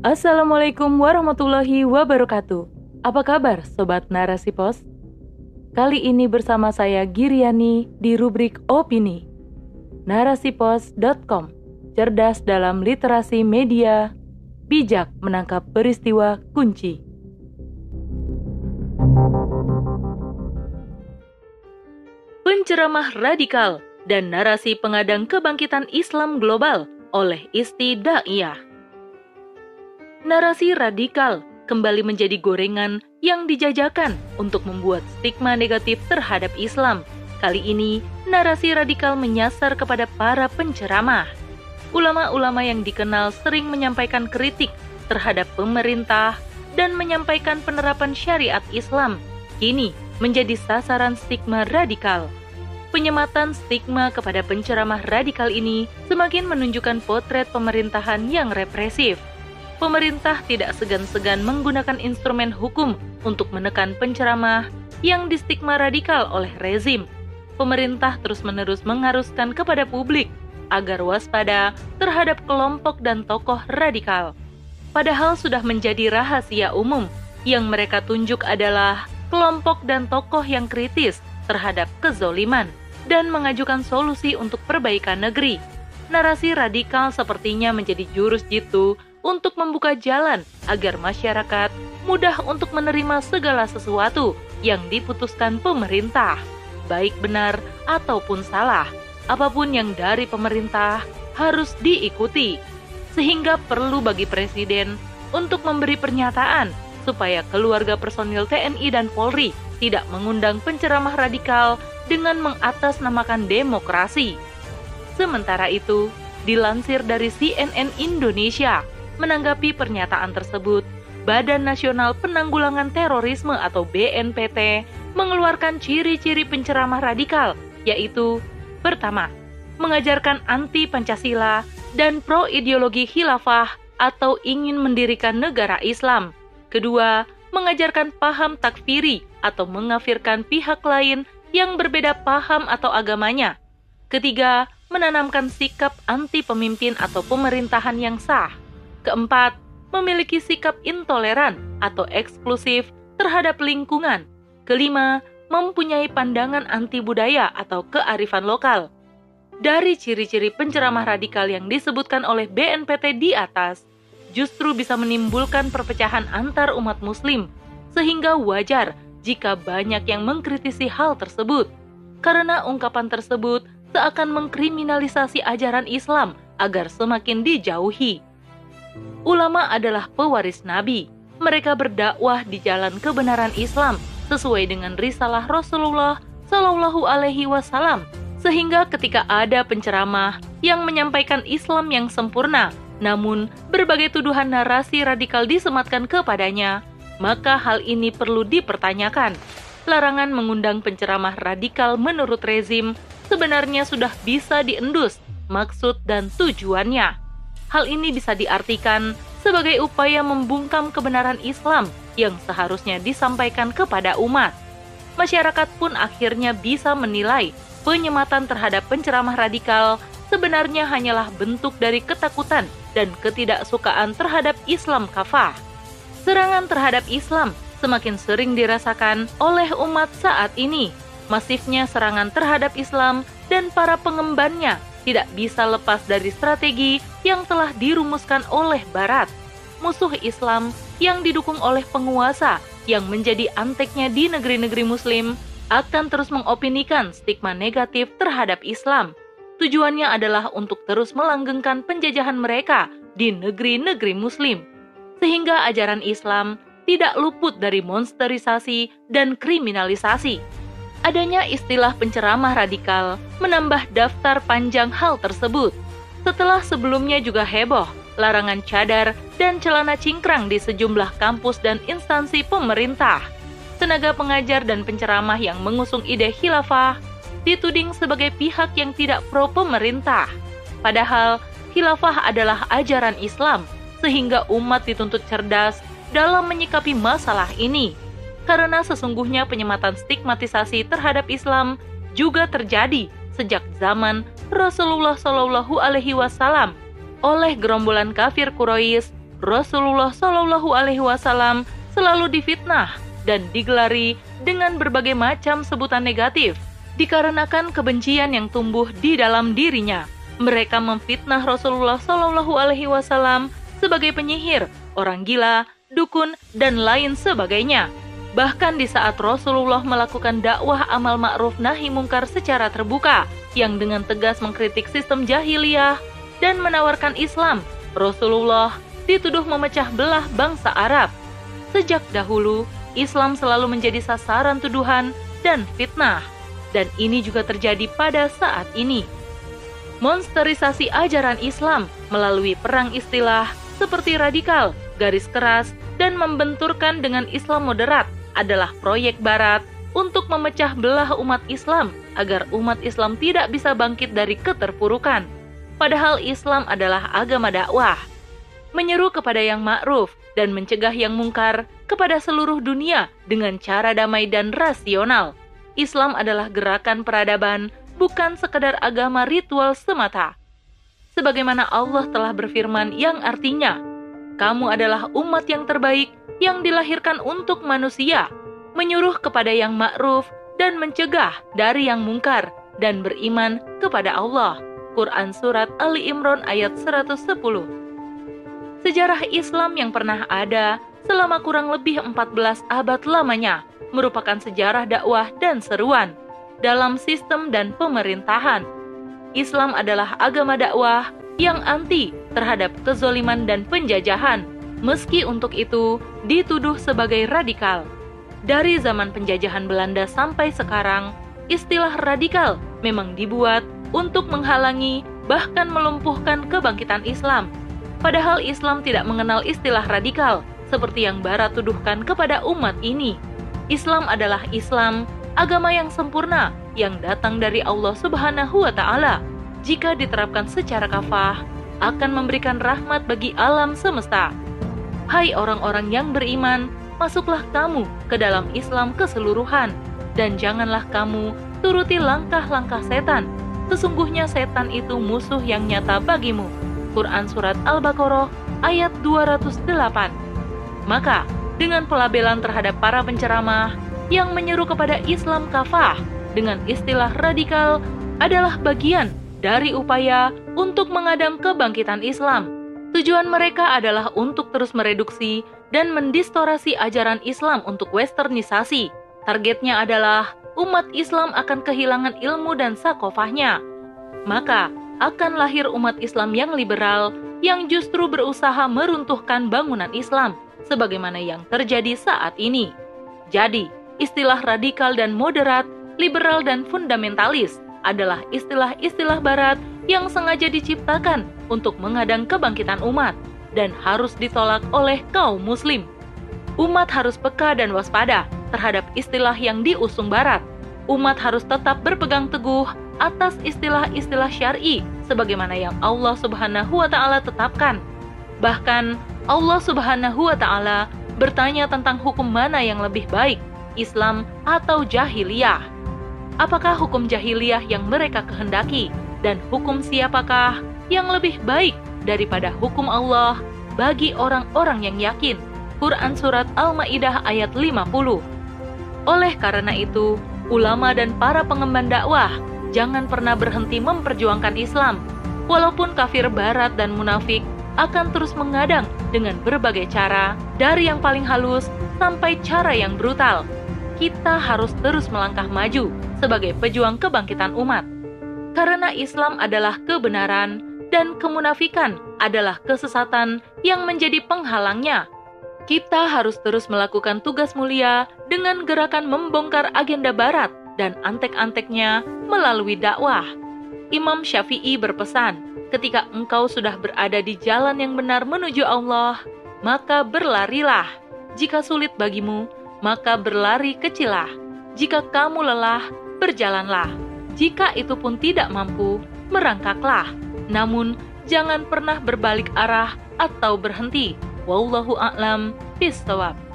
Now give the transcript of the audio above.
Assalamualaikum warahmatullahi wabarakatuh. Apa kabar sobat Narasi Pos? Kali ini bersama saya Giriani di rubrik opini. Narasipos.com. Cerdas dalam literasi media, bijak menangkap peristiwa kunci. Penceramah radikal dan narasi pengadang kebangkitan Islam global oleh Isti Da'iyah. Narasi radikal kembali menjadi gorengan yang dijajakan untuk membuat stigma negatif terhadap Islam. Kali ini, narasi radikal menyasar kepada para penceramah. Ulama-ulama yang dikenal sering menyampaikan kritik terhadap pemerintah dan menyampaikan penerapan syariat Islam, kini menjadi sasaran stigma radikal. Penyematan stigma kepada penceramah radikal ini semakin menunjukkan potret pemerintahan yang represif. Pemerintah tidak segan-segan menggunakan instrumen hukum untuk menekan penceramah yang distigma radikal oleh rezim. Pemerintah terus-menerus mengharuskan kepada publik agar waspada terhadap kelompok dan tokoh radikal. Padahal sudah menjadi rahasia umum yang mereka tunjuk adalah kelompok dan tokoh yang kritis terhadap kezoliman dan mengajukan solusi untuk perbaikan negeri. Narasi radikal sepertinya menjadi jurus jitu untuk membuka jalan agar masyarakat mudah untuk menerima segala sesuatu yang diputuskan pemerintah, baik benar ataupun salah. Apa pun yang dari pemerintah harus diikuti, sehingga perlu bagi presiden untuk memberi pernyataan supaya keluarga personil TNI dan Polri tidak mengundang penceramah radikal dengan mengatasnamakan demokrasi. Sementara itu, dilansir dari CNN Indonesia, menanggapi pernyataan tersebut, Badan Nasional Penanggulangan Terorisme atau BNPT mengeluarkan ciri-ciri penceramah radikal, yaitu pertama, mengajarkan anti Pancasila dan pro ideologi khilafah atau ingin mendirikan negara Islam. Kedua, mengajarkan paham takfiri atau mengafirkan pihak lain yang berbeda paham atau agamanya. Ketiga, menanamkan sikap anti pemimpin atau pemerintahan yang sah. Keempat, memiliki sikap intoleran atau eksklusif terhadap lingkungan. Kelima, mempunyai pandangan anti budaya atau kearifan lokal. Dari ciri-ciri penceramah radikal yang disebutkan oleh BNPT di atas, justru bisa menimbulkan perpecahan antar umat Muslim, sehingga wajar jika banyak yang mengkritisi hal tersebut, karena ungkapan tersebut seakan mengkriminalisasi ajaran Islam agar semakin dijauhi. Ulama adalah pewaris Nabi. Mereka berdakwah di jalan kebenaran Islam sesuai dengan risalah Rasulullah Shallallahu Alaihi Wasallam. Sehingga ketika ada penceramah yang menyampaikan Islam yang sempurna, namun berbagai tuduhan narasi radikal disematkan kepadanya, maka hal ini perlu dipertanyakan. Larangan mengundang penceramah radikal menurut rezim sebenarnya sudah bisa diendus maksud dan tujuannya. Hal ini bisa diartikan sebagai upaya membungkam kebenaran Islam yang seharusnya disampaikan kepada umat. Masyarakat pun akhirnya bisa menilai penyematan terhadap penceramah radikal sebenarnya hanyalah bentuk dari ketakutan dan ketidaksukaan terhadap Islam kafah serangan terhadap Islam semakin sering dirasakan oleh umat saat ini. Masifnya serangan terhadap Islam dan para pengembannya tidak bisa lepas dari strategi yang telah dirumuskan oleh Barat. Musuh Islam yang didukung oleh penguasa yang menjadi anteknya di negeri-negeri Muslim akan terus mengopinikan stigma negatif terhadap Islam. Tujuannya adalah untuk terus melanggengkan penjajahan mereka di negeri-negeri Muslim sehingga ajaran Islam tidak luput dari monsterisasi dan kriminalisasi. Adanya istilah penceramah radikal menambah daftar panjang hal tersebut. Setelah sebelumnya juga heboh, larangan cadar dan celana cingkrang di sejumlah kampus dan instansi pemerintah. Tenaga pengajar dan penceramah yang mengusung ide khilafah dituding sebagai pihak yang tidak pro pemerintah. Padahal khilafah adalah ajaran Islam sehingga umat dituntut cerdas dalam menyikapi masalah ini. Karena sesungguhnya penyematan stigmatisasi terhadap Islam juga terjadi sejak zaman Rasulullah Shallallahu Alaihi Wasallam oleh gerombolan kafir Quraisy Rasulullah Shallallahu Alaihi Wasallam selalu difitnah dan digelari dengan berbagai macam sebutan negatif dikarenakan kebencian yang tumbuh di dalam dirinya. Mereka memfitnah Rasulullah Shallallahu Alaihi Wasallam sebagai penyihir, orang gila, dukun, dan lain sebagainya. Bahkan di saat Rasulullah melakukan dakwah amal ma'ruf nahi mungkar secara terbuka, yang dengan tegas mengkritik sistem jahiliyah dan menawarkan Islam, Rasulullah dituduh memecah belah bangsa Arab. Sejak dahulu, Islam selalu menjadi sasaran tuduhan dan fitnah, dan ini juga terjadi pada saat ini. Monsterisasi ajaran Islam melalui perang istilah seperti radikal, garis keras, dan membenturkan dengan Islam moderat adalah proyek Barat untuk memecah belah umat Islam agar umat Islam tidak bisa bangkit dari keterpurukan. Padahal Islam adalah agama dakwah, menyeru kepada yang ma'ruf dan mencegah yang mungkar kepada seluruh dunia dengan cara damai dan rasional. Islam adalah gerakan peradaban, bukan sekedar agama ritual semata. Sebagaimana Allah telah berfirman yang artinya, kamu adalah umat yang terbaik yang dilahirkan untuk manusia, menyuruh kepada yang ma'ruf dan mencegah dari yang mungkar dan beriman kepada Allah. Quran Surat Ali Imran ayat 110 Sejarah Islam yang pernah ada selama kurang lebih 14 abad lamanya merupakan sejarah dakwah dan seruan dalam sistem dan pemerintahan. Islam adalah agama dakwah yang anti terhadap kezoliman dan penjajahan, meski untuk itu dituduh sebagai radikal. Dari zaman penjajahan Belanda sampai sekarang, istilah radikal memang dibuat untuk menghalangi bahkan melumpuhkan kebangkitan Islam. Padahal Islam tidak mengenal istilah radikal seperti yang Barat tuduhkan kepada umat ini. Islam adalah Islam, agama yang sempurna yang datang dari Allah Subhanahu wa taala. Jika diterapkan secara kafah, akan memberikan rahmat bagi alam semesta. Hai orang-orang yang beriman, masuklah kamu ke dalam Islam keseluruhan, dan janganlah kamu turuti langkah-langkah setan. Sesungguhnya setan itu musuh yang nyata bagimu. Quran Surat Al-Baqarah ayat 208 Maka, dengan pelabelan terhadap para penceramah yang menyeru kepada Islam kafah dengan istilah radikal adalah bagian dari upaya untuk mengadang kebangkitan Islam Tujuan mereka adalah untuk terus mereduksi dan mendistorasi ajaran Islam untuk westernisasi. Targetnya adalah umat Islam akan kehilangan ilmu dan sakofahnya. Maka, akan lahir umat Islam yang liberal yang justru berusaha meruntuhkan bangunan Islam sebagaimana yang terjadi saat ini. Jadi, istilah radikal dan moderat, liberal dan fundamentalis adalah istilah-istilah barat yang sengaja diciptakan untuk mengadang kebangkitan umat dan harus ditolak oleh kaum muslim. Umat harus peka dan waspada terhadap istilah yang diusung barat. Umat harus tetap berpegang teguh atas istilah-istilah syar'i sebagaimana yang Allah Subhanahu wa taala tetapkan. Bahkan Allah Subhanahu wa taala bertanya tentang hukum mana yang lebih baik, Islam atau jahiliyah. Apakah hukum jahiliyah yang mereka kehendaki dan hukum siapakah yang lebih baik daripada hukum Allah bagi orang-orang yang yakin. Quran Surat Al-Ma'idah ayat 50 Oleh karena itu, ulama dan para pengemban dakwah jangan pernah berhenti memperjuangkan Islam. Walaupun kafir barat dan munafik akan terus mengadang dengan berbagai cara, dari yang paling halus sampai cara yang brutal. Kita harus terus melangkah maju sebagai pejuang kebangkitan umat. Karena Islam adalah kebenaran, dan kemunafikan adalah kesesatan yang menjadi penghalangnya. Kita harus terus melakukan tugas mulia dengan gerakan membongkar agenda barat dan antek-anteknya melalui dakwah. Imam Syafi'i berpesan, ketika engkau sudah berada di jalan yang benar menuju Allah, maka berlarilah. Jika sulit bagimu, maka berlari kecilah. Jika kamu lelah, berjalanlah. Jika itu pun tidak mampu, merangkaklah. Namun, jangan pernah berbalik arah atau berhenti. Wallahu a'lam bishawab.